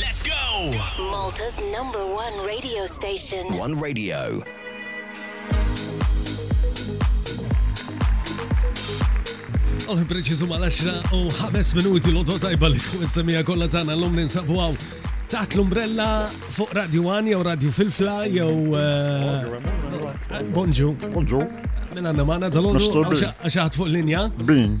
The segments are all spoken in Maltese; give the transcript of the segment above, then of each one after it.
Let's go! Malta's number one radio station. One radio. Għalħi preċizu ma l-10 u 5 minuti l-odo tajba li kwessamija kolla tana l-lum ninsabu għaw taħt l-umbrella fuq Radio 1 jew Radio Filfla jew eh, Bonġu. Bonġu. Mela għanna maħna dal-ħodu għaxaħt fuq linja. Bin.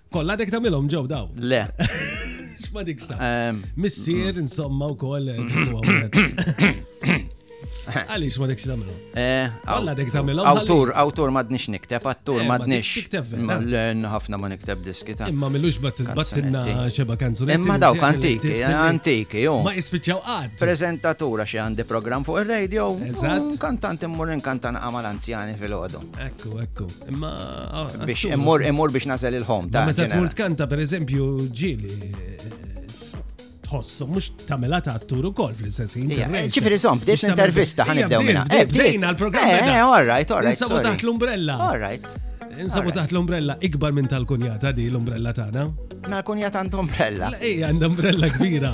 Kolla dek tamilom ġew daw. Le. X'ma dik sa. Ehm, Missier insomma wkoll. Għaliex ma dekx tamilom. Eh, Kolla dek tamilom. Awtur, awtur madnix nikteb, attur eh, madnix. Ħafna ma nikteb diski ta' Imma millux battinna xeba kanzunetti. Imma daw antiki, eh, antiki, jo. Ma jispiċċaw għad. Prezentatura xi għandi program fuq il-radio. Eżatt. Kantant immur inkantan għamal anzjani fil-ħodu. Ekku, ekku. Imma. Biex immur, immur biex nasel il-ħom. Ta' meta tmur tkanta, per eżempju, ġili. Tħoss, mux tamela ta' attur u kol fl-istess ħin. Eh, ċifri zom, bdiet intervista ħan ibdew minna. Eh, bdejn għal-programm. Eh, eh all right, all right. Insabu taħt l-umbrella. All right. Insabu taħt l-umbrella ikbar minn tal-kunjata di l-umbrella tagħna. Ma l-kunjata għand umbrella. Ej, għand umbrella kbira.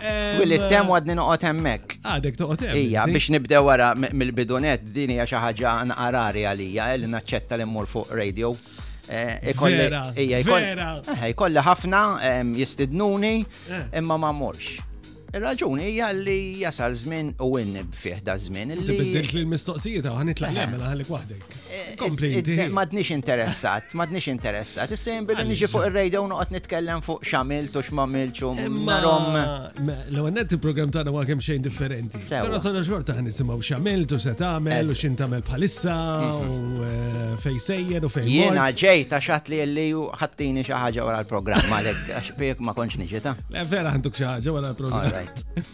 Twilidt hemm u għadni noqgħod hemmhekk. Għadek toqgħod hemm. Ija, biex nibdew wara mill-bidunet din hija xi ħaġa nqarari għalija eh, li naċċetta li mmur fuq radio. Eh, vera, vera. Eh, ikolli ħafna jistidnuni imma ma morx. Il-raġuni hija li jasal żmien u winnib fih da żmien. Tibiddilt li l-mistoqsijiet għan itlaq l-għamela għalik waħdek. Madnix interessat, madnix interessat. Issa jien billi nġi fuq il-radio noqgħod nitkellem fuq xamilt u xmamilt u narom. L-ewwel net il-programm tagħna huwa kemm xejn differenti. Però sona xorta ħan nisimgħu xamilt u se tagħmel u x'in tagħmel bħalissa mhm. u eh, fej sejjer u fej. Jiena ġej ta' xat li li ħattini xi ħaġa wara l-programm għalhekk għax ma kontx niġi ta'. Le vera ħantuk xi ħaġa wara l-programm.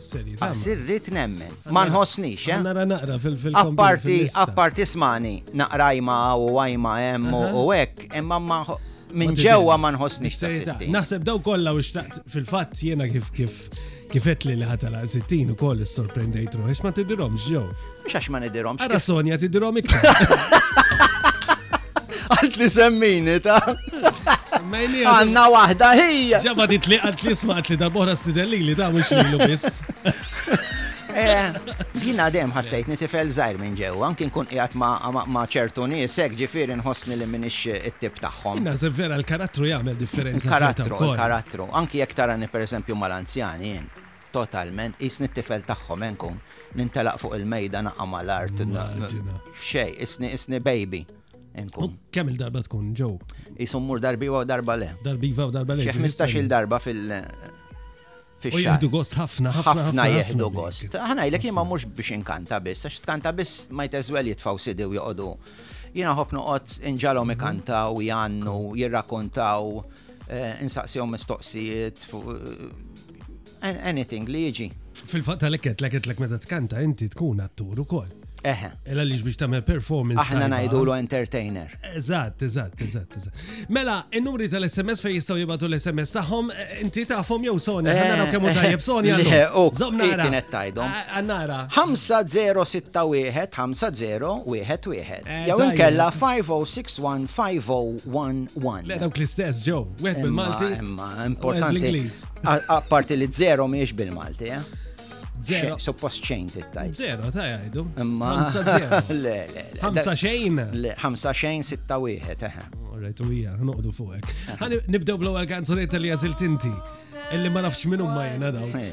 Għas irrit nemmen. Ma nħossnix, eh? Nara naqra fil-fil. Apparti, apparti smani, naqra jma u għajma hemm u hekk, imma ma minn ġewwa ma nħossnix. Naħseb daw kollha u xtaqt fil-fatt jiena kif kif kifet li li ħatala 60 u koll sorprendejt ruħi, ma tidiromx ġew. Mhux għax ma nidirhomx. Ara Sonja tidirhom iktar. Għalt li semmini ta' Semmejni għanna wahda hija. Ġabba dit li għalt li smaqt li darbohra stidelli li ta' mux li biss. Eh, jina dem ħassejt nitifel zaħir minn ġew, anki nkun qiegħed ma' ċertu nisek ġifieri nħossni li minix it-tip tagħhom. Inna vera l-karattru jagħmel differenza. Karattru, karattru. Anki jekk tarani pereżempju mal-anzjani jien. Totalment, qisni t-tifel tagħhom, eh nkun, nintelaq fuq il-mejda naqqa' mal-art, xejn, qisni, qisni baby, eh nkun. Kemm il-darba tkun ġew? Qisu mmur darb'iva u darba le. Darb'iva u darba le. Xi ħmistax-il darba fil- U jieħdu gost ħafna, ħafna. Ħafna jieħdu gost. Ħa ngħidlek jien ma mmurx biex inkanta biss, għax tkanta biss might as well jitfgħu CD u joqogħdu. Jiena nħobb noqgħod inġalhom ikantaw, jgħannu, jirrakkontaw, insaqsihom mistoqsijiet Anything li jiġi. Fil-fatt għalhekk qed lek lek meta tkanta inti tkun attur ukoll. Eħe. Ela li biex tagħmel performance. Aħna ngħidulu entertainer. Eżatt, eżatt, eżatt, eżatt. Mela, in-numri tal-SMS fejn jistgħu jibgħatu l-SMS tagħhom, eh, inti tafhom jew Sonja, eh, naraw kemm tajjeb Sonja. Żomm nara. Kienet tajdhom. Eh, nara. 5061 5011. Jew inkella 5061 5011. Le dawk l-istess ġew, wieħed bil-Malti. Importanti. Apparti li zero miex bil-Malti, eh? Zero. Suppost xejn tittajt. Zero, ta' jgħidu. Imma. Le, le, le. Hamsa xejn. Le, hamsa xejn sitta wieħed, eħe. Alright, u hija, noqdu fuqek. Ħani nibdew bl-ewwel kanzunetta li għażilt inti. Illi ma nafx minn umma jena daw. Eh.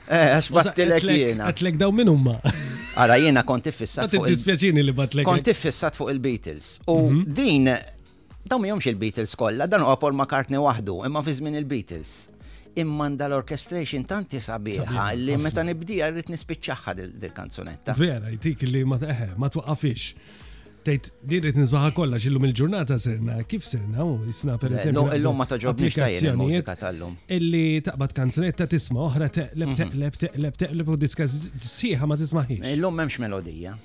Eh, għax battilek jiena. Għatlek daw minn umma. Ara jiena kont iffissat fuq. Dispjaċini li batlek. Kont iffissat fuq il-Beatles. U mhm. din, daw mi jomx il-Beatles kollha, dan huwa Paul McCartney waħdu, imma fi żmien il-Beatles. Imma dal-orchestration tanti sabiħa li meta nibdija rrid nispiċċaħħa dil-kanzunetta. Vera, jtik li ma eh, twaqafix. Tejt, din rrit nisbaħa kollha xillum il-ġurnata sirna, kif sirna, u jisna per eżempju. Illum ma taġobniex tajjeb mużika tal-lum. Illi taqbad kanzunetta tisma oħra teqleb, mhm. teqleb, teqleb, teqleb u diska sħiħa ma tismaħiex. Illum memx melodija.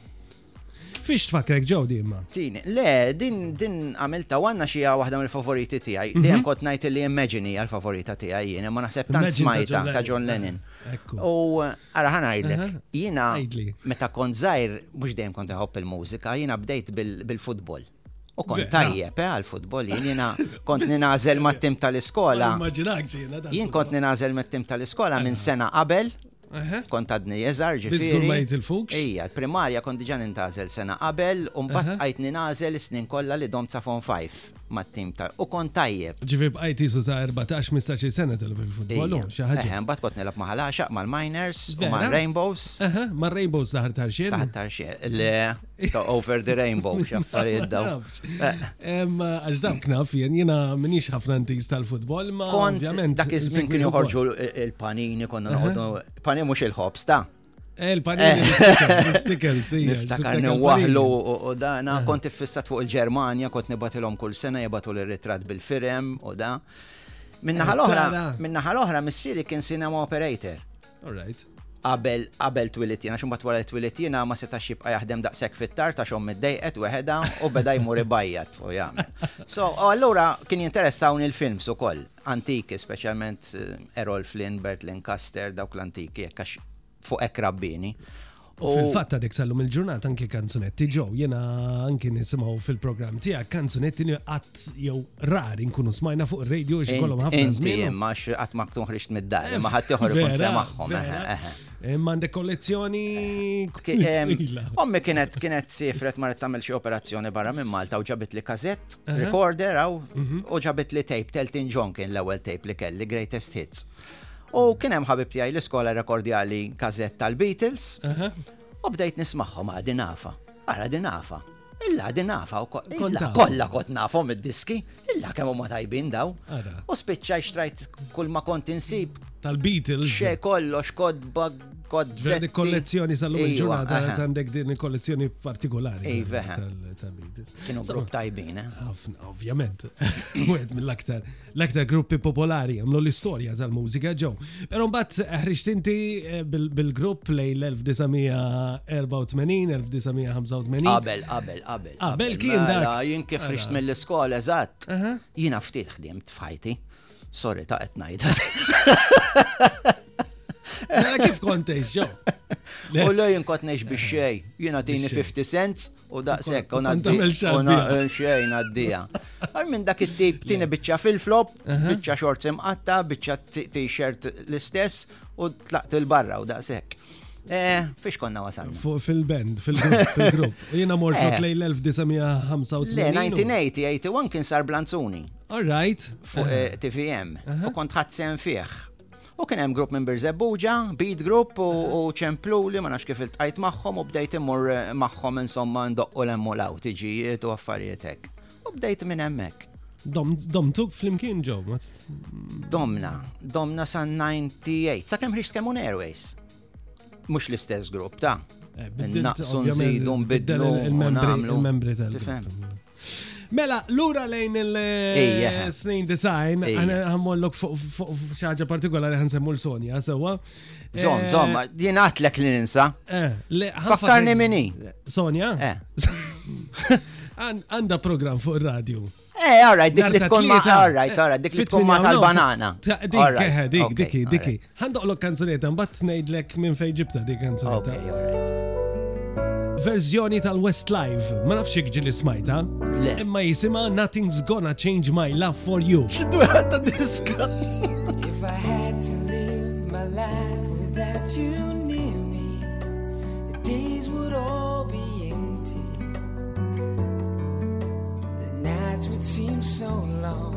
Fiex tfakrek ġew di imma? Tini, le, din din għamilta għanna xija waħda mill-favoriti tiegħi. Mhm. Dejjem kont ngħid li Imagine hija l-favorita tiegħi jiena, ma naħseb tant smajta ta' John Lennon. U ara ħa ngħidlek, jiena meta kont żgħir mhux dejjem kont iħobb il-mużika, jiena bdejt bil-futbol. U kont tajjeb eh, għal-futbol, jiena kont ninażel mat-tim tal-iskola. Jien kont ninażel mat-tim tal-iskola minn sena qabel, kont għadni jeżar ġifieri. Ija, l-primarja kont diġà nintażel sena qabel, u mbagħad għajt ninażel is-snin kollha li domt sa' fon 5. mat-tim ta' u kont tajjeb. Ġifieri bqajt isu ta' 14 mistax sena tilgħab il-futbol, xi ħaġa. Eħe, mbagħad kont nilgħab ma' ħalaxaq mal-miners u mar-rainbows. Eħe, mar-rainbows taħar tarxiel. Taħar tarxiel. Le, ta' over the rainbow, xaffariet daw. Għax dam knaf, jien jiena minix ħafna ntiż tal-futbol, ma ovvjament. Dak iż-żmien kien joħorġu il-panini konna noħdu. Panini mhux il-ħobs ta' Eh, il-panini l-stickers, eh. Niftakarni waħlu u dana, eh. kont iffissat fuq il-Ġermanja, kont nibatilhom kull sena jibatu l-ritrat bil-firem u da. Minnaħa l-oħra, minnaħa l-oħra, missieri kien cinema operator. All right qabel qabel twilit jena, xumbat wara twilit jena ma setax jibqa jaħdem daqsek fit-tar ta' xom id-dejqet weħeda u beda jmur ibajjat u jgħamil. So, allura kien jinteressawni il-films u koll. antiki, speċjalment Errol Flynn, Bert Lancaster, dawk l-antiki hekk għax fuq hekk rabbieni. U fil-fatt għadek sallum il-ġurnat anki kanzunetti ġew, jiena anki nisimgħu fil-programm tiegħek kanzunetti li qatt jew rari nkunu smajna fuq ir-radio x'kollhom ħafna żmien. Inti imma qatt ma tkun ħriġt mid-dar, imma ħadd ieħor ikun semagħhom. Imma għandek kollezzjoni. Ommi kienet kienet sifret marret tagħmel xi operazzjoni barra minn Malta u ġabit li kazett, recorder għaw, mhm. u ġabit li tape, Teltin John kien l-ewwel tape li kelli, Greatest Hits. U kien hemm ħabib tiegħi l-iskola rekordjali kazett tal-Beatles. U bdejt nismagħhom għadi nafa. Ara din nafa. Illa din nafa u kolla kolla kot nafhom id-diski, illa kemm huma tajbin daw. U spiċċa xtrajt kull ma kont insib. Tal-Beatles. Xe kollox kodba kodzetti. kollezzjoni sal-lum iva, il-ġurnata għandek din il-kollezzjoni partikolari. Iva. Kienu grupp tajbin. Eh? Ovvjament. Wieħed mill-aktar. L-aktar gruppi popolari għamlu l-istorja tal-mużika ġew. Pero mbagħad ħriġt inti eh, bil-grupp lej l-1984, 1985. Qabel, qabel, qabel. Qabel kien mela, dak. Jien kif mela. ħriġt mill-iskola eżatt. Jiena ftit ħdimt f'ħajti. Sorry ta' qed ngħid. Mela kif kont tgħix ġew? U lej inkot ngħix bix-xej. Jiena tini 50 cents u daqshekk u ngħaddi u nagħmel xejn għaddija. Għal minn dak it-tip tieni biċċa fil-flop, biċċa xort imqatta, biċċa t-shirt l-istess u tlaqt il-barra u daqshekk. Eh, fiex konna wasan? Fuq fil-band, fil-grupp. Jena mortu eh. klej l-1985. Le, 1980, 81 kien sar Blanzuni. All right. Fuq eh, TVM. U kont ħadsen fieħ. U kien hemm grupp minn Birżebbuġa, Beat Group u ċempluli ma nafx kif iltqajt magħhom u bdejt immur magħhom insomma ndoqqu lemmu law tiġijiet u affarijiet hekk. U bdejt minn hemmhekk. Domtuk flimkien ġew? Domna, domna sa 98, sa kemm ħriġt kemm Airways. Mhux l-istess grupp ta' eh, naqsu nżidu nbidlu il-membri tal-grupp. Mela, lura lejn il-snin design, għanmollok fuq xaġa partikolari għansemmu l-Sonja, sewa. Zom, zom, eh, jien għatlek li ninsa. Eh, Fakkarni minni. Sonja? Eh. Għanda program fuq il-radio. Eh, alright, dik li tkun ma' alright, alright, dik li tkun ma' tal-banana. Dik, dik, dik, dik. Ħandoqlok kanzunetta mbagħad ngħidlek minn fejn ġibta dik kanzunetta. Okay, all right. Verżjoni tal-West Live, ma nafx jekk ġili smajta. Le. Imma jisimha Nothing's Gonna Change My Love for You. Xiddu ħatta diska. If I had to live my life without you near me, the days would all be empty. The nights would seem so long.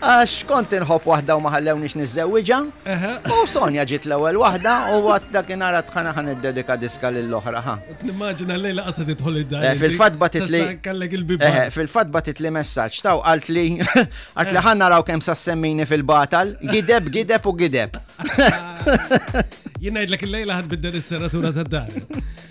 Għax kont inħobb waħda u ma ħallewniex niżżewwiġha. U Sonja ġiet l-ewwel waħda u għad dakinhar għad ħana ħan iddedika diska lill-oħra ħa. Nimmaġina l-lejla qasad idħol id-dar. Eh, fil-fatt batit li. Kellek il-bibba. Eh, fil-fatt batit li messaġġ taw qalt li qalt li eh. ħanna raw kemm sassemmini fil-batal, gideb, gideb u gideb. Jien ngħidlek il-lejla ħad biddel is-serratura tad-dar.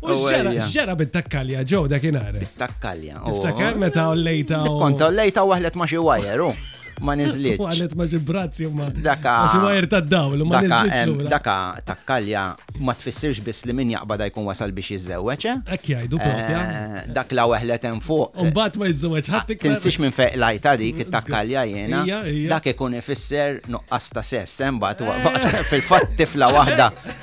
U Oh, xġara, ejja. xġara bit-takkalja ġew dak inhar. Takkalja. u- Tiftakar meta ollejta u. Konta u lejta waħlet ma xi wajer, u ma U nizliet. għalet ma xi brazzi u ma. Daka. Ma xi wajer tad-dawl u ma Daka, nizlitx em, lura. daka takkalja ma tfissirx biss li min jaqbada jkun wasal biex jiżżewweġ, eh? Hekk jgħidu propja. Eh, Dak la weħlet hemm fuq. U mbagħad ma jiżżewweġ ħadd iktar. Tinsix minn fejq lajta dik it-takkalja jena. Ija, ija. Dak ikun ifisser nuqqas ta' sess, eh, mbagħad waqt- fil-fatt tifla waħda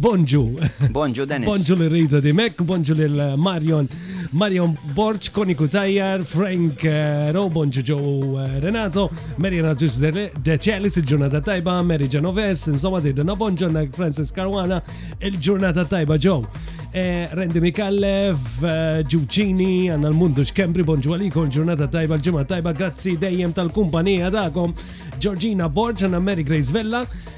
Bonġu. Bonġu Dennis. Bonġu li rridu di mek, bonġu li l-Marion. Marion Borċ, Koniku Tajjar, Frank eh, Ro, bonġu ġo eh, Renato, Mary Raġus Deċelis, il-ġurnata tajba, Mary Genoves, insomma didna bonġu għanna Francis Caruana, il-ġurnata tajba ġo. Eh, Rendi Mikallev, Ġuċini, għanna l-mundu xkembri, bonġu għalikom, ġurnata tajba, l-ġimma tajba, grazzi dejjem tal-kumpanija dakom, Giorgina Borġ, għanna Mary Grace Vella,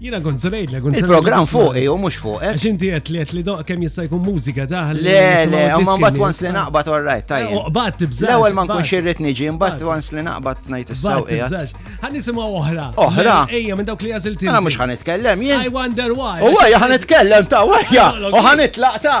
Jina kont sanajdlek, kont Il-program fuq, ju mux fuq. Eh? Għax inti għet li għet li doq kem jista' jkun mużika daħal. Le, le, ma bat wans li naqbat orrajt, tajja. Uqbat tibżax. L-ewel ma nkun xirrit niġi, mbat wans li naqbat najt s-saw. Għan nisimaw oħra. Oħra. Ejja, minn dawk li għazil tinti. Għana mux għan itkellem, jien. I wonder why. U għajja għan itkellem ta' għajja. U għan itlaq ta'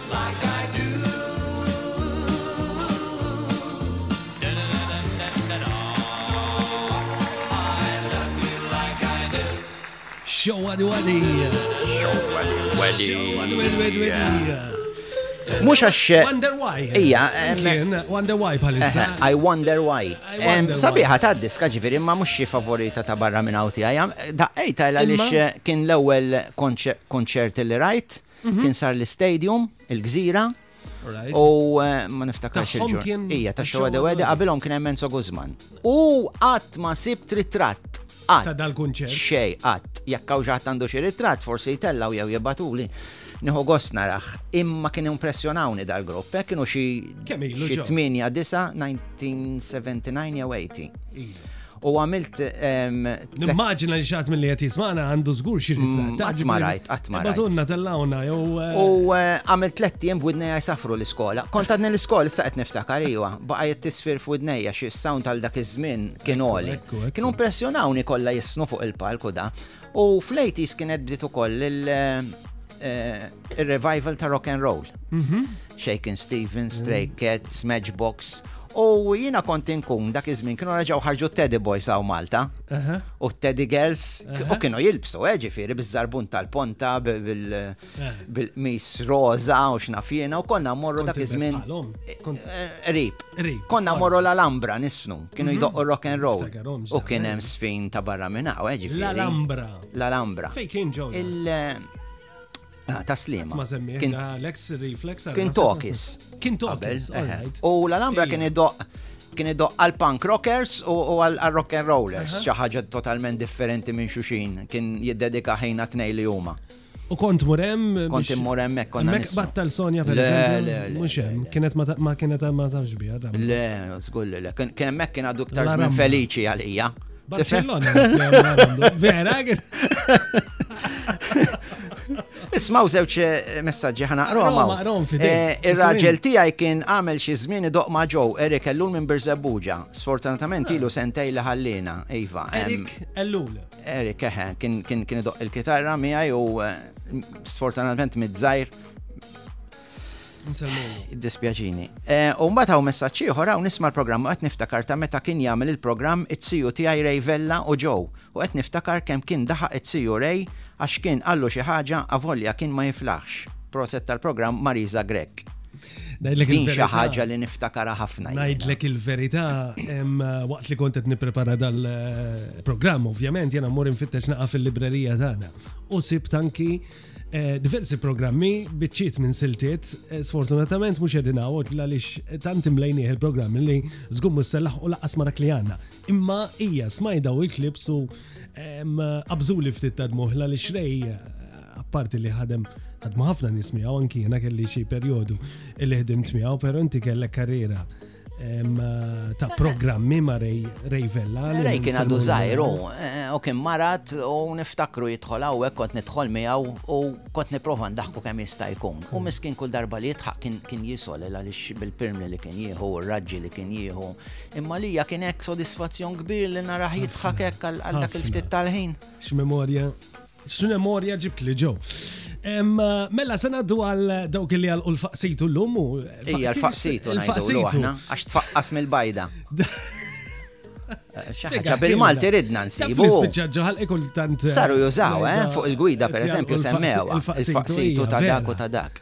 Xewwad wadi. Xewwad wadi. Mux għax. Wonder why. Ija. Wonder why bħalissa. I wonder why. Sabiħa ta' diska ġifiri ma mux xie favorita ta' barra minn għawti għajam. Da' ejta l-għalix kien l-ewel konċert li rajt. Kien sar l-istadium, il-gżira, u eh, ma niftakarx il-ġur. Ija, ta' xogħol għadu għadu qabilhom kien hemm Enzo Guzman. U qatt ma sib tritrat. Ta' dal-kunċert. Xej, qatt. Jekk hawn ġaħat għandu xi ritrat, forsi jtellaw jew jibatuli. Nieħu gost narax. Imma kien impressjonawni dal-grupp. Hekk kienu xi 8 9 1979 jew 80. U għamilt. Nimmaġina li xaħat mill-li għet jismana għandu zgur xirrizza. Mm, għat marajt, għat marajt. Batunna tal-lawna, jow. Eh. U eh, għamilt tlettijem b'widneja jisafru l-iskola. Kont għadni l-iskola, issa għet niftakar, iwa. Baqa jett tisfir f'widneja xie sound għal dak iż-żmien kien oli. Kienu impressjonawni kolla jisnu fuq il-palku da. U fl-80s kienet bdiet ukoll il-revival ta' rock and roll. Mhm. Shaken Stevens, mm. Stray Cats, Matchbox. U jina kont inkun dak iż-żmien kienu raġaw ħarġu Teddy Boys għaw Malta. U Teddy Girls u kienu jilbsu, eh, ġifieri biż-żarbun tal-ponta bil- bil-qmis roża u x'naf jiena u konna morru dak iż-żmien. Rib. Konna morru l-Alambra nisfnu, kienu mhm. jdoqqu rock and roll. U kien hemm sfin ta' barra minn hawn, eh, ġifieri. L-Alambra. L-Alambra. Fej kien ġew. Ah, ta' slima. Ma semmi, Alex Reflex. Kien Tokis. Kien Tokis. U l-Alambra kien idoq kien idoq għal punk rockers u għal rock and rollers, xi ħaġa totalment differenti minn xuxin, kien jiddedika ħina tnej li huma. U kont mur hemm. Kont immur hemmhekk konna. Hemmhekk battal Sonja per eżempju. Mhux hemm, kienet ma kienet ma tafx biha. Le, żgur le. Kien hemmhekk kien għadu ktar żmien feliċi għalija. Barcellona. Vera? Ismaw żewġ eh, messaġġi ħana qroma. Eh, ir-raġel tiegħi kien għamel xi żmien idoq ma' ġew Erik Ellul minn Birżebbuġa. Sfortunatament ilu sentej li ħallina, iva. Erik Ellul. Eric, eħe, kien idoqq il-kitarra miegħi u sfortunatament mid-żgħir. Dispjaċini. Eh, u mbagħad hawn messaġġ ieħor hawn nisma' l-programm qed niftakar ta' meta kien jagħmel il-programm it-siju tiegħi Ray Vella u ġew u qed niftakar kemm kien daħaq it-siju Ray għax kien qallu xi ħaġa avolja kien ma jiflaħx. Proset tal-programm Marisa Grek. Din xi ħaġa li niftakara ħafna. Ngħidlek il-verità waqt li kont qed nipprepara dal-programm, eh, ovvjament jiena mmur infittex naqa' fil-librerija tagħna u sibt anki Eh, diversi programmi biċċiet minn siltiet, eh, sfortunatament mhux qegħdin hawn għaliex tant imlejnieh il-programm li żgur mhux sellaħ u laqas ma dak li għandna. Imma ija, smajt daw il-klips u qabżuli ftit ta' dmuħla li xrej apparti li ħadem ħadmu ħafna nies miegħu anki jiena kelli xi perjodu li ħdimt miegħu, però inti kellek karriera ta' programmi ma' Ray Vella. Ray kien għadu zaħiru, eh, u kien marat u niftakru jitħol għawek kot nitħol miegħu u kot niprofa ndaħku kemm jista' jkun. U miskin kull darba li jitħaq kien jisol għaliex bil-pirmi li kien jieħu, r-raġġi li kien jieħu, Imma lija kien hekk sodisfazzjon kbir li narah jidħak hekk għal dak il-ftit tal-ħin. X'memorja, x'memorja ġibt li ġew. Mela, se naddu għal dawk li għal ulfaqsitu l-lum u. Ija, l-faqsitu, l-faqsitu. Għax tfaqqas mill-bajda. ċaħġa bil-Malti ridna nsibu. ġoħal ikul tant. Saru jużaw, eh, fuq il-gwida, per eżempju, semmew. Il-faqsitu ta' dak u ta' dak.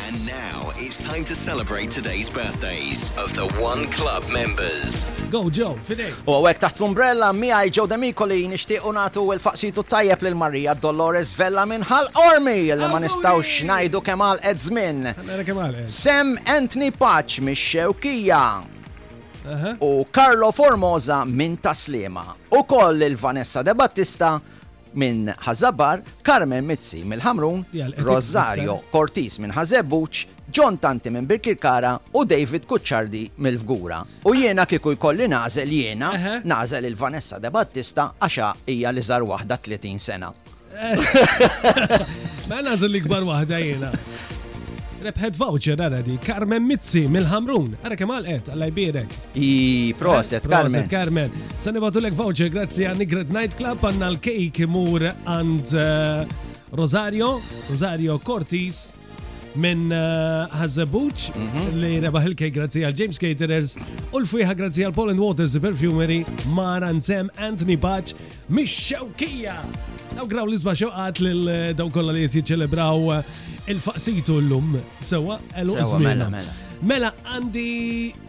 And now it's time to celebrate today's birthdays of the One Club members. Go Joe, fidej! U għawek taħt l-umbrella miħaj Joe Demicoli nishtiq unatu il-faqsitu tajjeb lil Maria Dolores Vella minn Hal Ormi li ma nistawx najdu kemm għal ed żmien. Sem Anthony Paċ mix-Xewkija. U Carlo Formosa minn Taslima. U koll il-Vanessa De Battista minn Ħażabar, Carmen Mizzi mill-Ħamrun, Rosario Cortis minn Ħażebbuċ, John Tanti minn Birkirkara u David Kuċċardi mill-Fgura. U jiena kieku jkolli nagħżel jiena, nagħżel il-Vanessa De Battista għaxa hija li żar waħda 30 sena. Ma nażel li kbar wahda jena. Rebħed voucher għara di Carmen Mizzi mill-Ħamrun. Għara kemal għed, għalla jbirek. I proset, eh, Carmen. Proset, Carmen. Sa nibatu l-ek voucher, grazzi għan Nigret Night Club, għanna l-kejk imur għand eh, Rosario, Rosario Cortis, minn eh, Hazabuċ mhm. li rebaħ il-kejk grazzi għal James Caterers u l-fwiħa grazzi għal Poland Waters Perfumery, Mara Nsem, Anthony Baċ, Mixxewkija. Daw graw l-isba xewqat lil daw kolla li jitċelebraw il-faqsitu l-lum. Sewa, elu Mela, mela. Mela, għandi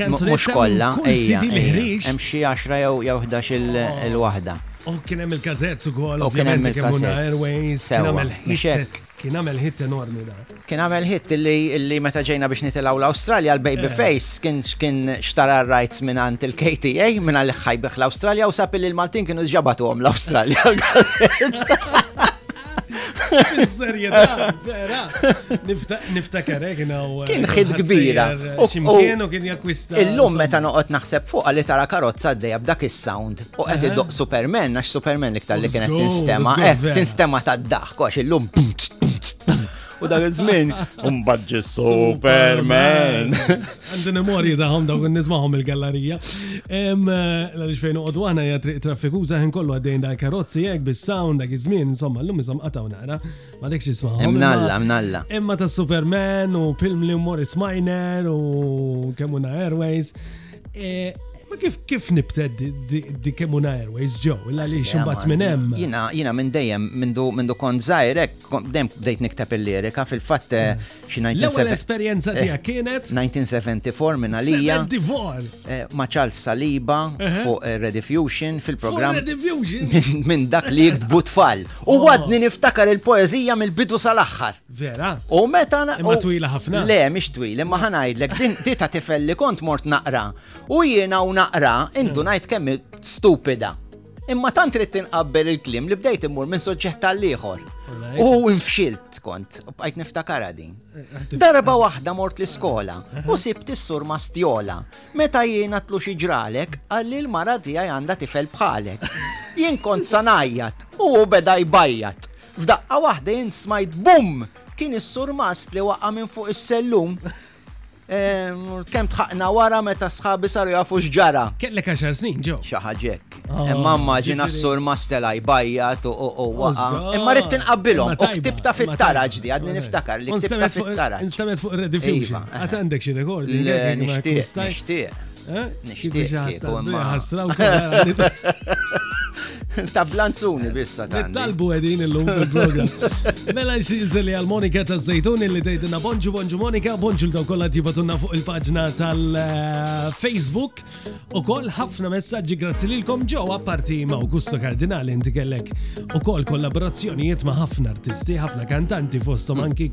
Mhux kollha, ejja, hemm xi 10 jew jew 11 il-waħda. U oh, kien hemm il-kazett ukoll, oh, kien hemm il-kazett. Airways, kien hemm il-hit. Kien għamel hit enormi da. Kien għamel hit li meta ġejna biex nitilaw l-Australja, l-Baby eh. Face kien kien xtara rights minn għand il-KTA, minn għal ħajbeħ l-Australja u sapi li l-Maltin kienu ġabatu għom l-Australja. Serjetà, vera. Niftakar eh, kien eh, Kien ħid kbira. Eh, Ximkien u kien jakwista. Illum meta noqgħod naħseb fuq għalli tara karozza għaddejja b'dak is-sound u qed idoq Superman għax Superman iktar li kienet tinstema. Tinstema tad-daħk għax illum U dak iż-żmien mbagħad ġi Superman. Għandi memorji tagħhom dawk nismahom il-gallerija. Hemm eh, għaliex fejn noqogħdu aħna hija triq traffikuża ħin kollu għaddejn dal karozzi hekk bis-sound dak iż-żmien insomma llum isom qataw nara ma dekx ismahom. Hemm nalla, hemm nalla. Imma ta' Superman u Pilmli u Morris Miner u Kemuna Airways. Eh, ma kif kif nibted di Kemuna Airways ġew, illa li xumbat minn hemm. Jina, jina minn dejjem, minn du kont zaħirek, dejjem bdejt nikteb il-lirika, fil-fatt eh, eh. xi 1970. L-ewwel esperjenza tiegħek kienet 1974 minn għalija. Ma' Charles Saliba fuq Rediffusion fil-programm. Minn dak li jiktbu tfal. U għadni niftakar il-poezija mill-bidu sal-aħħar. Vera? U meta na- Imma u- twila ħafna. Le, mhix twil, imma ħanajdlek din di ta' tifel li kont mort naqra. U jiena u naqra indunajt kemm hi stupida. Imma tant trid tinqabbel il-klim li bdejt immur minn soġġett tal-ieħor. Alright. U infxilt kont, u bqajt niftakara din. Darba waħda mort l-iskola u sibt is-sur mastjola. Meta jiena tlu xi ġralek, għalli l-mara tiegħi għandha tifel bħalek. Jien kont sanajjat u hu beda jbajjat. F'daqqa waħda jien smajt bumm! Kien is-surmast li waqa' minn fuq is-sellum. Kemm tħaqna wara meta sħabi saru jafu x'ġara. Kellek għaxar snin, Joe. Xi ħaġa hekk. Imma mmaġina s-surmast telha jbajjat u waqa'. Imma rrid tinqabbilhom. U ktibta fit-taraġ di, għadni niftakar li ktibta fit-taraġ. Instamet fuq ir-redifjuġi. Għad għandek xi rekord. Le, nixtieq, nixtieq. Nixtieq ta' blanzuni bissa ta' talbu għedin il-lum fil-program. Mela xinżel li għal-Monika ta' Zajtuni li tejdina bonġu bonġu Monika, bonġu l-daw kolla tibatunna fuq il-pagġna tal-Facebook u koll ħafna messagġi grazzi li l-kom ġo għaparti ma' Augusto Kardinali inti kellek u koll kollaborazzjonijiet ma' ħafna artisti, ħafna kantanti fostom anki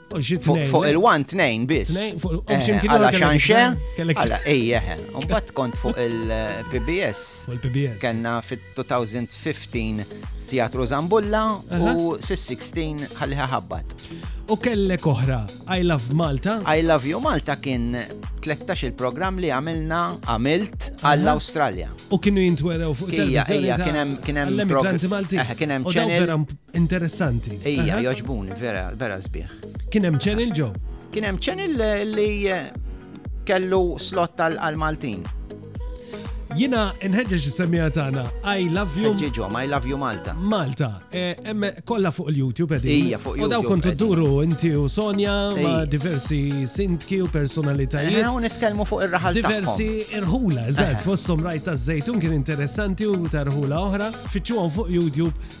Fuq il-1 tnejn biss. Għala xanxe, għala ejjeħ. Umbat kont fuq il-PBS. Kenna fit-2015 Teatru Zambulla u fis-16 ħalliħa ħabbat. U kellek oħra, I Love Malta? I Love You Malta kien 13 il-programm li għamilna għamilt għall-Australja. U kienu jintwerew fuq il-televizjoni. Kien hemm kien hemm kien hemm channel. Interessanti. Ejja, joġbuni, vera, vera sbieħ. Kien hemm channel ġo? Kien hemm channel li eh, kellu slot tal-Maltin. Jina nħedġeġ semija tagħna I love you. Ġiġom, I love you Malta. Malta. Eh, emme kollha fuq il-YouTube qegħdin. Ija fuq YouTube. U daw kontu duru inti u Sonja ma' diversi sintki u personalitajiet. Eh, u nitkellmu fuq ir-raħal Diversi irħula, eżatt, eh. fosthom rajt taż-żejtun kien interessanti u tarħula oħra. Fittxuhom fuq YouTube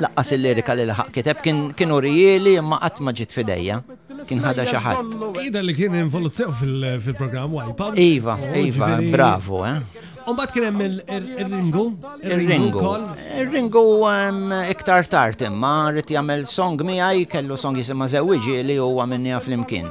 Laqqas il-lirika li laħaq kiteb kien kien urijieli imma qatt ma ġiet f'idejja. Kien ħadha xi ħadd. Jidher li kien involuzzjoni fil- fil-programm Wipeout. Iva, U iva, ġifieri- bravu, eh. U mbagħad kien hemm il- il- il-ringu. Ir-ringu. wkoll. Ir-ringu em, iktar tard imma rrid jagħmel song miegħi kellu song jisimha Żewwiġieli u huwa minnija flimkien.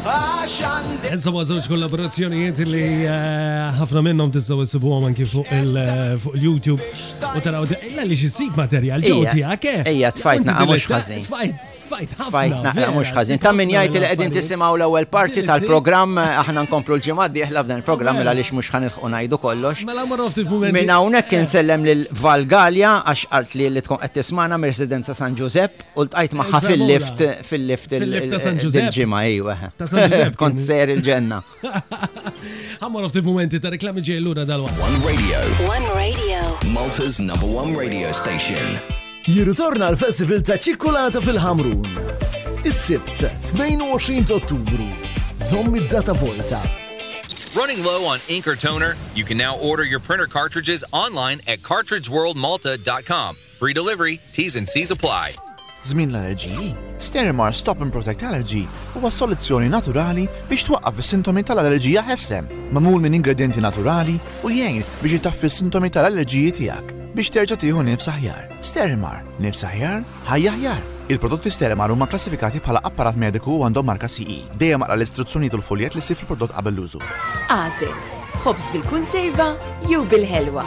Issa ma żewġ kollaborazzjonijiet li eh, ħafna minnhom tistgħu issibuhom anki fuq eh, il-YouTube u taraw illa li xissib materjal ġew tiegħek. Eh? Ejja tfajtna mhux ħażin. Tfajt tfajt ħafna. mhux ħażin. Ta' min jgħid li qegħdin tisimgħu l-ewwel parti tal-programm aħna nkomplu l-ġimgħa dieħla f'dan il-programm mela għaliex mhux ħanilħu ngħidu kollox. Mela ma roft il-mument. Minn hawnhekk insellem lil Valgalja għax qalt li li tkun qed tismana mir-Residenza San Ġużepp. U l-tqajt maħħa fil-lift, fil-lift il-ġimma, ejwa. Ta' San Ġużep. Kont ser il-ġenna. Għamma ftit momenti ta' reklami ġejluna dal-wa. One Radio. One Radio. Malta's number one radio station. Jirritorna l-festival ta' ċikkulata fil-ħamrun. Is-sibt, 22 ottubru. Zommi id-data volta. Running low on ink or toner? You can now order your printer cartridges online at cartridgeworldmalta.com. Free delivery, T's and C's apply. Żmien l-Allerġiji, Sterimar Stop and Protect Allergy huwa soluzzjoni naturali biex twaqqaf is-sintomi tal-allerġija ħesrem. Magħmul minn ingredjenti naturali u jgħin biex itaffi s-sintomi tal-allerġiji tiegħek biex terġa' tieħu nifs aħjar. Sterimar, nifs aħjar, ħajja aħjar! Il-prodotti Sterimar huma kklassifikati bħala apparat mediku u għandhom marka CE. Dejjem aqra l-istruzzjonijiet u l-fuljett li ssib fil-prodott qabel l-użu. Għażel, Ħobż bil-kunserva jew bil-ħelwa.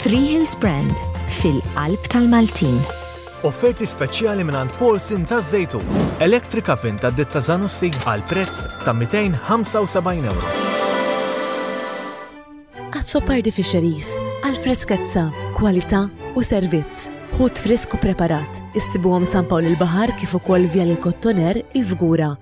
Three Hills Brand, fil-qalb tal-Maltin. Offerti speċjali mingħand Paulson taż-Żejtun. Electric Oven ta' ditta Zanussi għal prezz ta' 275 euro. Azzopardi Fisheries għal freskezza, kwalità u servizz. Ħut frisk u preparat. Issibuhom San Pawl il-Baħar kif ukoll Vjal il-Kottoner, il-Fgura.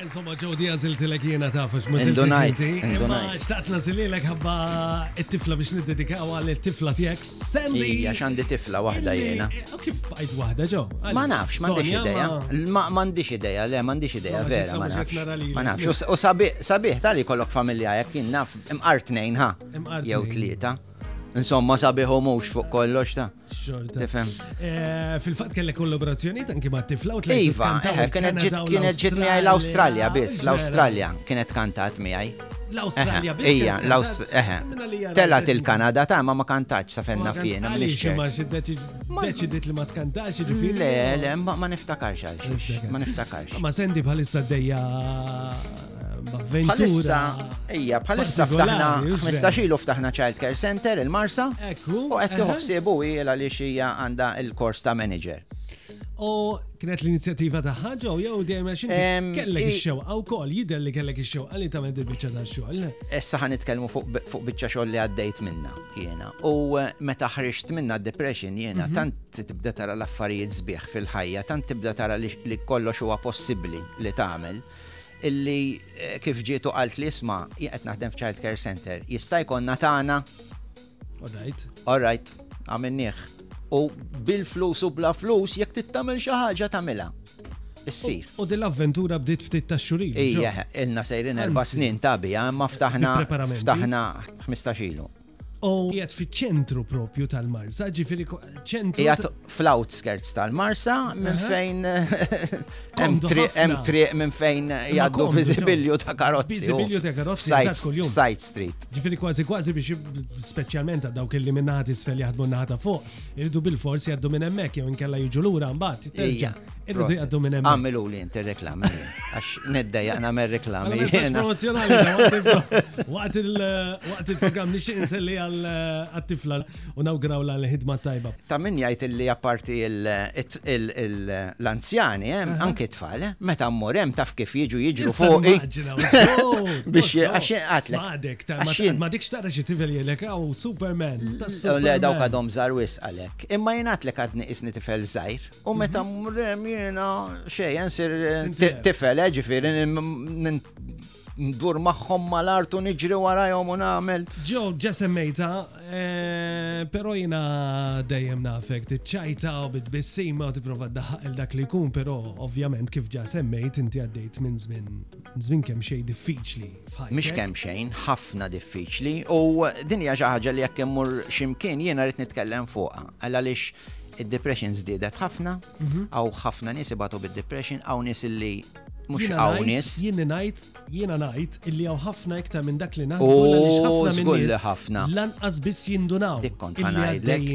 Insomma, Jody għaziltilek jiena taf, għax ma ziltix Indunajt, inti. Imma indunajt. xtaqt nazililek ħabba it-tifla biex niddedikaw għal it-tifla tiegħek Sandy. Ija, xandi tifla waħda illi- jiena. Eh, u Kif bqajt waħda ġo? Ma nafx, m'għandix Sonja, idea. ma- Ma- M'għandix idea, le, m'għandix idea, Insomma, vera, x'issa ma mhux qed nara nafx. lilek. Ma nafx. U s- U sabiħ, sabiħ, tali kollok familja jekk jien naf, imqar tnejn, ha? Imqar Jew tnejn. tlieta. Insomma, sabiħ u mhux fuq kollox ta'. Xorta. Tifhem. Eh, fil-fatt kellek kollaborazzjoni tanki ma' tifla u tlejt. Iva, eh, kienet ġiet kienet ġiet miegħi l-Awstralja biss, l-Awstralja kienet kantat miegħi. L-Awstralja biss. Ija, l-Awstralja. Telat il-Kanada ta' ma ma kantax sa fenna fjena. Ma deċidit li ma tkantax ġifiri. Le, le, ma niftakarx għal Ma niftakarx. Ma sendi bħalissa dejja Bħalissa, ija, bħalissa ftaħna 15 ilu ftaħna Child Care Center il-Marsa u qed tiħossiebu ila li xija għandha il-kors ta' manager. U kienet l-inizjattiva ta' ħaġa u jew dejjem għax kellek ix-xewqa wkoll jidher li kellek ix-xewqa li tagħmel il-biċċa ta' xogħol. Issa ħan nitkellmu fuq biċċa xogħol li għaddejt minna jiena. U eh, meta ħriġt minna depression jiena mhm. tant tibda tara l-affarijiet sbieħ fil-ħajja, tant tibda tara li kollox huwa possibbli li tagħmel. illi kif ġiet u qaltli isma' jien qed naħdem f'Child Care Center, jista' jkollna tagħna? All right. All right, għamilnieh. U bil-flus u bla flus jekk tittamel xi ħaġa tagħmilha. Issir. U din l-avventura bdiet ftit ta' xurin. Ija, ilna sejrin erba' snin ta' bija, imma ftaħna ftaħna 15 ilu. U jgħat fi ċentru propju tal-Marsa, ġifiri ċentru. Jgħat fl-outskirts tal-Marsa, minn fejn. Hemm triq minn fejn jgħaddu viżibilju ta' karozzi. Viżibilju ta' karozzi. Side street. Ġifiri kważi kważi biex speċjalment għad dawk li minnaħat isfel jaħdmu naħat ta' fuq, irridu bil-fors jgħaddu minn hemmhekk jew inkella jiġu lura mbagħad. Irridu jgħaddu minn hemm. Għamilu li inti reklami. Għax nedda jaqna mer reklami. Promozjonali waqt il-programm nixtieq inselli għal-tifla eh, u nawgraw l-ħidma tajba. Ta' min jgħid li apparti l-anzjani hemm eh, anke tfal, eh, meta mmur hemm taf kif jiġu jiġru fuq. Biex għax għatlek. Ma dikx tara xi tifel jgħidlek għaw Superman. Le dawk għadhom żar wisq għalhekk. Imma jingħatlek għadni isni tifel żgħir U meta mhm. mrem jena xej, nsir eh, tifel, eh, ġifiri, ndur maħħom mal-artu niġri warajom u namel. Ġo, ġesemmejta, eh, pero jena dejjem nafek, t-ċajta u bit-bissima u t-prova daħħaq il-dak li kun, pero ovvjament kif ġesemmejt inti għaddejt minn zmin, zmin kem xej diffiċli. Mish kem xejn, ħafna diffiċli u dinja ġaħġa li jekk immur ximkien jena rrit nitkellem fuqa, għalix Id-depression żdiedet ħafna, għaw ħafna nies ibatu bid-depression, għaw nies illi mux għaw nies. Jiena najt, jiena najt illi għaw ħafna iktar minn dak li naħsbu li ħafna minn nies. ħafna. Lanqas biss jindunaw. Dikkont ħanajdlek.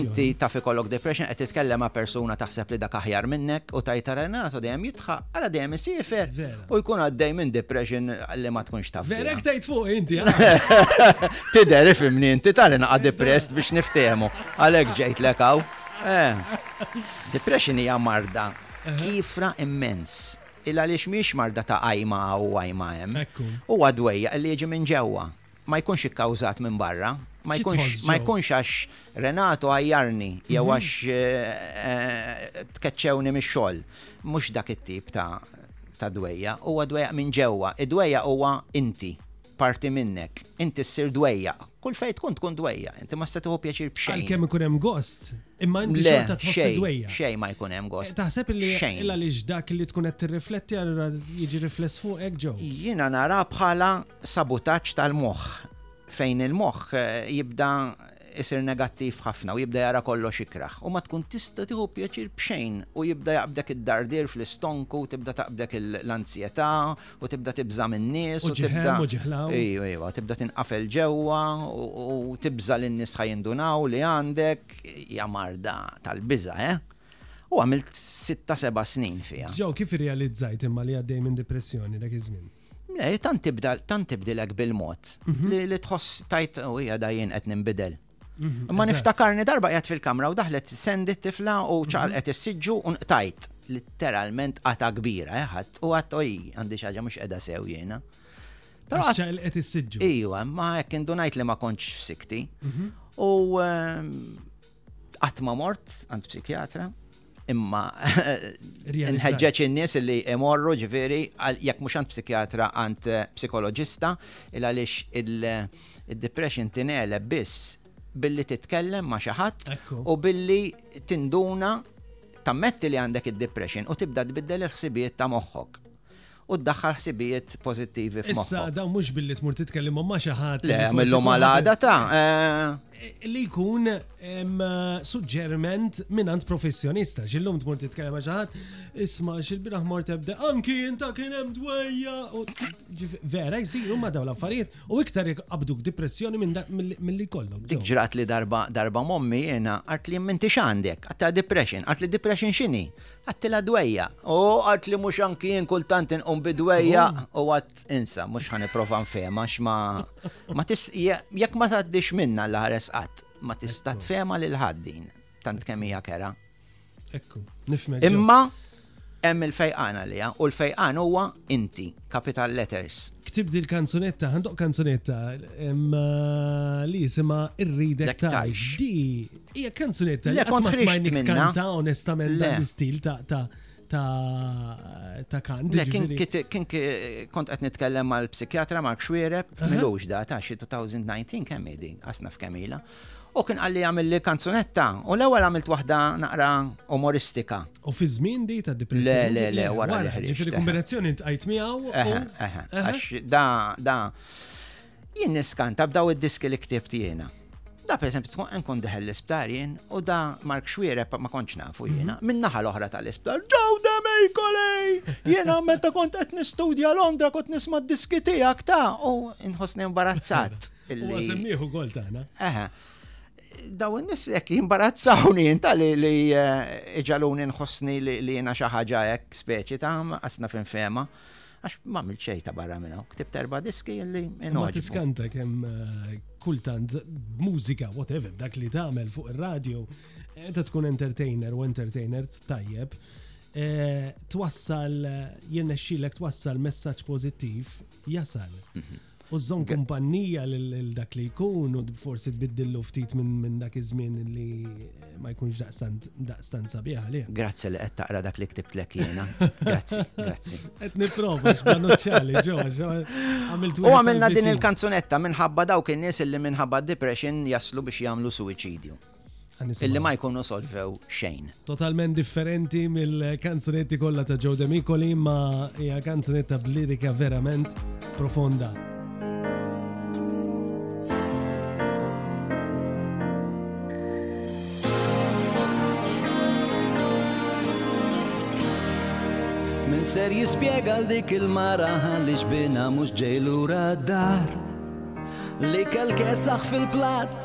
Inti taf ikollok depression qed titkellem ma' persuna taħseb li dak aħjar minnek u tajta Renato dejjem jitħaq, għala dejjem isifer. U jkun għaddej minn depression li ma tkunx taf. Verek tajt fuq inti. Tider ifimni inti tal inqa depressed biex niftehmu. Għalek ġejt lekaw. Eh. Depression hija marda kifra immens. Il għaliex miex marda ta' għajma u għajma hemm. U għadwejja li jiġi minn ġewwa. ma jkunx ikkawżat minn barra, ma jkunx għax Renato għajjarni jew għax tkeċċewni mix-xogħol. Mhux dak it-tip ta' dwejjaq, huwa dwejjaq minn ġewwa. Id-dwejjaq huwa inti, parti minnek. Inti ssir dwejjaq. Kull fejn tkun, tkun dwejjaq. Inti ma tista' tieħu pjaċir b'xejn. Għalkemm ikun hemm gost, imma inti xorta tħossek dwejjaq. Le, xejn, xejn ma jkun hemm gost. Taħseb li għaliex dak li tkun qed tirrifletti allura jiġi rifless fuqek ġewwa? Jiena narha bħala sabutaġġ tal-moħħ fejn il-moħħ jibda jsir negattiv ħafna u jibda jara kollox ikrah u ma tkun tista' tieħu pjaċir b'xejn u jibda jaqbdek id-dardir fl-istonku u tibda taqbdek l-anzjetà u tibda tibża' min-nies u tibda ejwa ejwa tibda tinqafel ġewwa u tibża' li n-nies ħa jindunaw li għandek hija marda tal-biża' eh! U għamilt sitta seba' snin fiha. Joe, kif irrealizzajt imma li għaddej minn dipressjoni dak iż-żmien? Le, tant tibda, tant tibdilek bil-mod mhm. li tħoss tajt u hija dajjien qed ninbidel. Mhm, Ma niftakarni darba qiegħed fil-kamra u daħlet sendi t-tifla u mhm. ċaqalqet is-siġġu u nqtajt literalment qata kbira eh, ħadd u għadd oj għandi xi ħaġa mhux qiegħda sew jiena. Però ċaqalqet is-siġġu. Ijwa, ma hekk indunajt li ma kontx f'sikti. U ehm, Qatt ma mort għand psikjatra, imma nħeġġeġ in-nies li imorru ġifieri jekk mhux għand psikjatra għand eh, psikoloġista il għaliex il-depression tineleb biss billi titkellem ma' xi ħadd u billi tinduna tammetti li għandek id-depression u tibda tbiddel il-ħsibijiet ta' moħħok. u ddaħħal ħsibijiet pożittivi f'moħħok. Issa dan mhux billi tmur titkellimhom ma' xi ħadd. Le, mill-lum għal-għada ta' li jkun suġġerment minant professjonista. Xillum tmur titkellem ġaħat, isma xil-biraħ mort ebda, anki jinta kien hemm dwejja. Vera, jisiru ma daw l-affarijiet u iktar abduk depressjoni minn dak mill-li kollok. Dik ġrat li darba darba mommi jena għat li minti xandek, għatta depression, għat li depression xini. Għadtilha dwejjaq. U għad li mhux anki jien kultant inqum bi dwejjaq u għad insa, mhux ħa nipprova nfehma x'ma ma tis jekk ma tgħaddix minna l ħares qatt ma tista' tfehma lil ħaddin tant kemm hija kera. Ekku, nifhem. Imma hemm il-fejqan għalija u l-fejqan huwa inti, capital letters. Ktib dil kanzunetta, għandok kanzunetta li jisima irridek tajx. Di Hija kanzunetta li qatt ma smajni tkanta onestament dan l-istil ta' ta' kant. Le, kien kont qed nitkellem mal-psikjatra Mark Xwiereb, milux da ta' xi 2019 kemm din, asna f'kemila. U kien għalli għamil li kanzunetta, u l-ewwel għamilt waħda naqra umoristika. U fi żmien di ta' depressjoni. Le, le, le, wara. Ġifieri kombinazzjoni tqajt miegħu. Għax da, da, Jien niskanta b'daw id-diski li ktibt jiena. Da per eżempju tkun nkun deħel l-isptar jien u da Mark Xwiereb ma kontx nafu jiena, mhm. min-naħa l-oħra tal-isptar, ġew demej kolej! Jiena meta kont qed nistudja Londra kont nisma' d-diski tiegħek ta' u nħossni imbarazzat. Huwa semmiħu kol tagħna. Eħe daw n-nis jek jimbarazzawni jinta li eh, iġaluni nħossni li jena xaħġa jek speċi ta' għasna fin fema. Għax ma għamilt xejn ta' barra minn hawn. Ktibt erba' diski li inħoġbu. Ma tiskanta kemm eh, kultant mużika, whatever, dak li tagħmel fuq ir-radio, eh, ta' tkun entertainer u entertainer tajjeb, eh, twassal, jirnexxilek twassal messaġġ pożittiv jasal. Mhm. U żżomm kumpannija lil dak li jkun u forsi tbiddillu ftit minn dak iż-żmien li eh, ma jkunx daqstant sabiħ għalih. Grazzi li qed taqra dak li ktibtlek jiena. Grazzi, grazzi. Qed nipprova x'banuċċali ġo għamilt U għamilna din il-kanzunetta minħabba dawk in-nies li minħabba depression jaslu biex jagħmlu suwiċidju. illi ma jkunu solvew xejn. Totalment differenti mill-kanzunetti kollha ta' Joe Demicoli ma hija kanzunetta b'lirika verament profonda. Min ser jispjega l dik il-mara li xbina mhux ġejlura d-dar li kelkesaħ fil-plat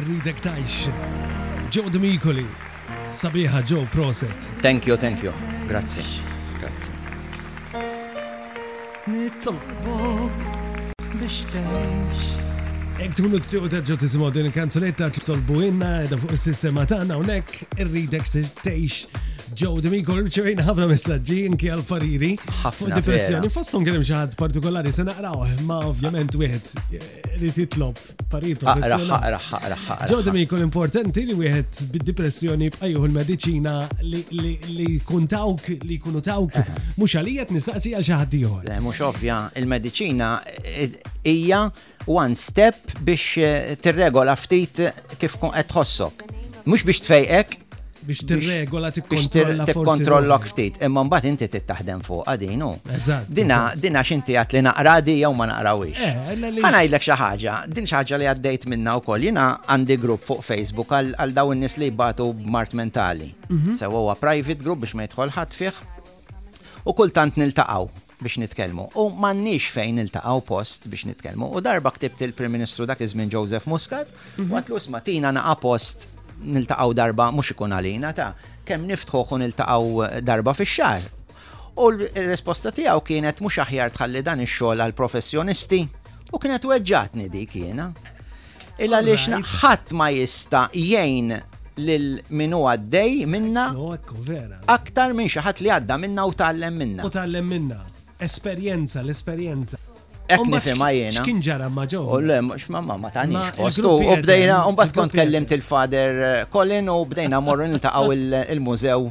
Irridek tgħix. Joe D'Micoli. Sabiħa Joe proset. Thank you thank you. Grazzi. Grazzi. Nitolbok biex tgħix. Jekk tkunu tixtiequ terġgħu tisimgħu din il-kanzunetta titolbu inna qiegħda fuq is-sistema tagħna hawnhekk irridek tgħix Joe D'Amico rċevejna ħafna messaġġi inki għal fariri fuq depressjoni fosthom kien hemm xi ħadd partikolari se naqrawh ma ovvjament wieħed li titlob parir professjonali. Aqra, aqra, aqra. Ġodda mi jkun importanti li wieħed bid-depressjoni bqajjuħu l-medicina li kun tawk, li kunu tawk, eh. mux għalijat nistaqsi għal xaħat ieħor. Le, mux ovvja, il-medicina eh, hija one step biex eh, tirregola ftit kif kun qed tħossok. Mux biex tfejqek, Biex tirregola tikkontrolla forsi. Tikkontrollok ruħek. ftit, imma mbagħad inti trid taħdem fuqha din hu. Eżatt. Dina eżatt. dina x'inti għad li naqra di jew ma naqrawhiex. Eh, għalla li- Ħa ngħidlek xi ħaġa, din xi ħaġa li għaddejt minna wkoll. Jiena għandi grupp fuq Facebook għal għal dawn in-nies li jbatu b'mart mentali. Mhm. Sewa huwa private group biex ma jidħol ħadd fih. U kultant niltaqgħu biex nitkellmu u m'għandniex fejn niltaqgħu post biex nitkellmu u darba ktibt il-Prim Ministru dak iż-żmien Joseph Muscat u għedtlu isma' tina naqa' post niltaqgħu darba mhux ikun għalina ta' kemm niftħuh u niltaqgħu darba fix-xahar. U r-risposta tiegħu kienet mhux aħjar tħalli dan ix-xogħol għall-professjonisti? U kienet weġġgħatni dik jiena. Il għaliex ħadd ma jista' jgħin lil min huwa għaddej minna aktar minn xi ħadd li għadda minna u tgħallem minna. U tgħallem minna. Esperjenza, l-esperjenza. Ek nifima jena. X'kien ġara ma ġo? U le, mux ma ma ma tani. U bdejna, un bat kont kellimt il-fader eh, Colin u bdejna morru niltaqaw il-mużew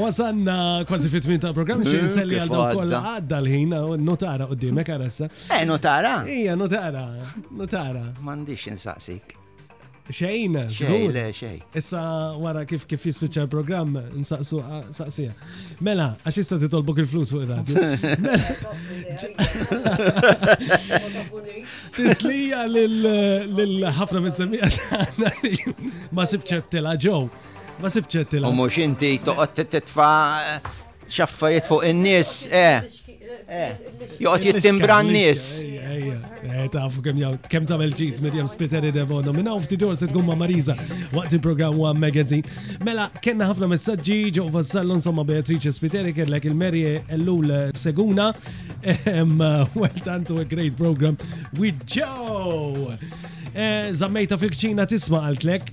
Wasanna kważi fit tmim ta' program xie mm, nselli għal daw kollha għadda l-ħin notara qudiemek għaressa. Eh notara? Ija notara, notara. M'għandix insaqsik. Xejn, xejn, le, xejn. Issa wara kif kif jispiċċa l-programm nsaqsu saqsija. Mela, għax issa titolbok il-flus fuq ir-radio. Mela. Tislija lil ħafna mis-semija ma sibċet tela ġew. Ma sibtx qed tilgħab. U mhux inti toqgħod titfa' x'affarijiet fuq in-nies, eh. eh joqgħod jittimbra n-nies. Eh, tafu kemm jaw, kemm tagħmel ġid Miriam Spiteri Devono. Minn hawn ftit se tkun ma' Marisa waqt il-programm One Magazine. Mela, kellna ħafna messaġġi ġo vassallu insomma Beatrice Spiteri kellek il-Meri Ellul Seguna. Ehm, well done to a great program with Joe. Eh, zammejta fil-kċina tisma' għaltlek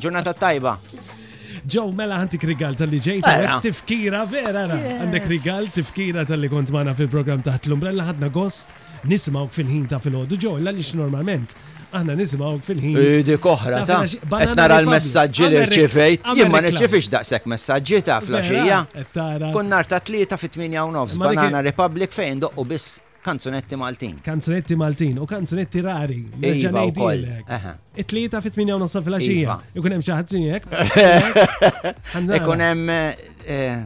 Ġurnata tajba. Ġew mela għantik rigal tal-li ġejt Vera. għandek tifkira vera ra. Yes. Għandek rigal tifkira tal-li kont magħna fil-programm taħt l-umbrella ħadna gost nisimgħuk fil-ħin ta' fil-ħodu ġew illa lix normalment aħna nisimgħuk fil-ħin. Idi koħra ta' Flaxi- Banana qed nara Republic. l-messaġġi li Amerik- rċivejt. Jien ma Amerik nirċivix daqshekk messaġġi ta' flaxija. Vera, qed tara. Kun nar ta' tlieta fit-8 u nofs Imma dik- Banana Republic fejn doqqu biss Kanzunetti Maltin. Kanzunetti Maltin u kanzunetti rari. Nerġa' Iva, wkoll. ngħidilek. Eħe. It-tlieta fit tminja u nofs filgħaxija. Iva. Ikun hemm xi ħadd li hekk. Ħandara. Ikun hemm eh,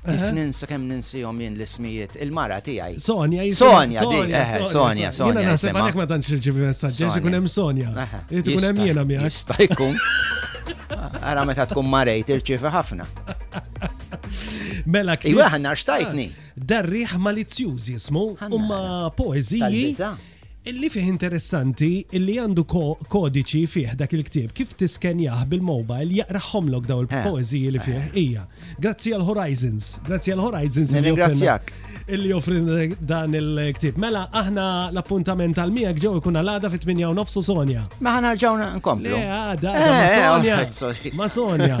kif ninsa kemm ninsihom jien l-ismijiet. Il-mara tiegħi. Sonja, jisima- Sonja, di, Sonja, eh, Sonja, Sonja, Sonja. Jiena naħseb jisimha. għalhekk ma tantx irċivi messaġġi għax Sonja. ikun hemm Sonja. Aha. Irid ikun hemm Jista- jiena miegħek. Jista' jkun. Ara meta tkun marejt irċievi ħafna. Mela ktieb. Iwa ħanna xtajtni. Darriħ Malizzjuż jismu, huma poeżiji li fih interessanti li għandu kodiċi fih dak il-ktieb kif tiskenjah bil-mobile jaqrahomlok daw il-poeżiji li fih hija. Grazzi għal Horizons, grazzi għal Horizons. Nirringrazzjak. Illi joffri dan il-ktieb. Mela aħna l-appuntament għal miegħek ġew ikun għal-għada fit-8 u nofsu Sonja. Ma ħanarġaw nkomplu. Le għada, ma Sonja. Ma Sonja.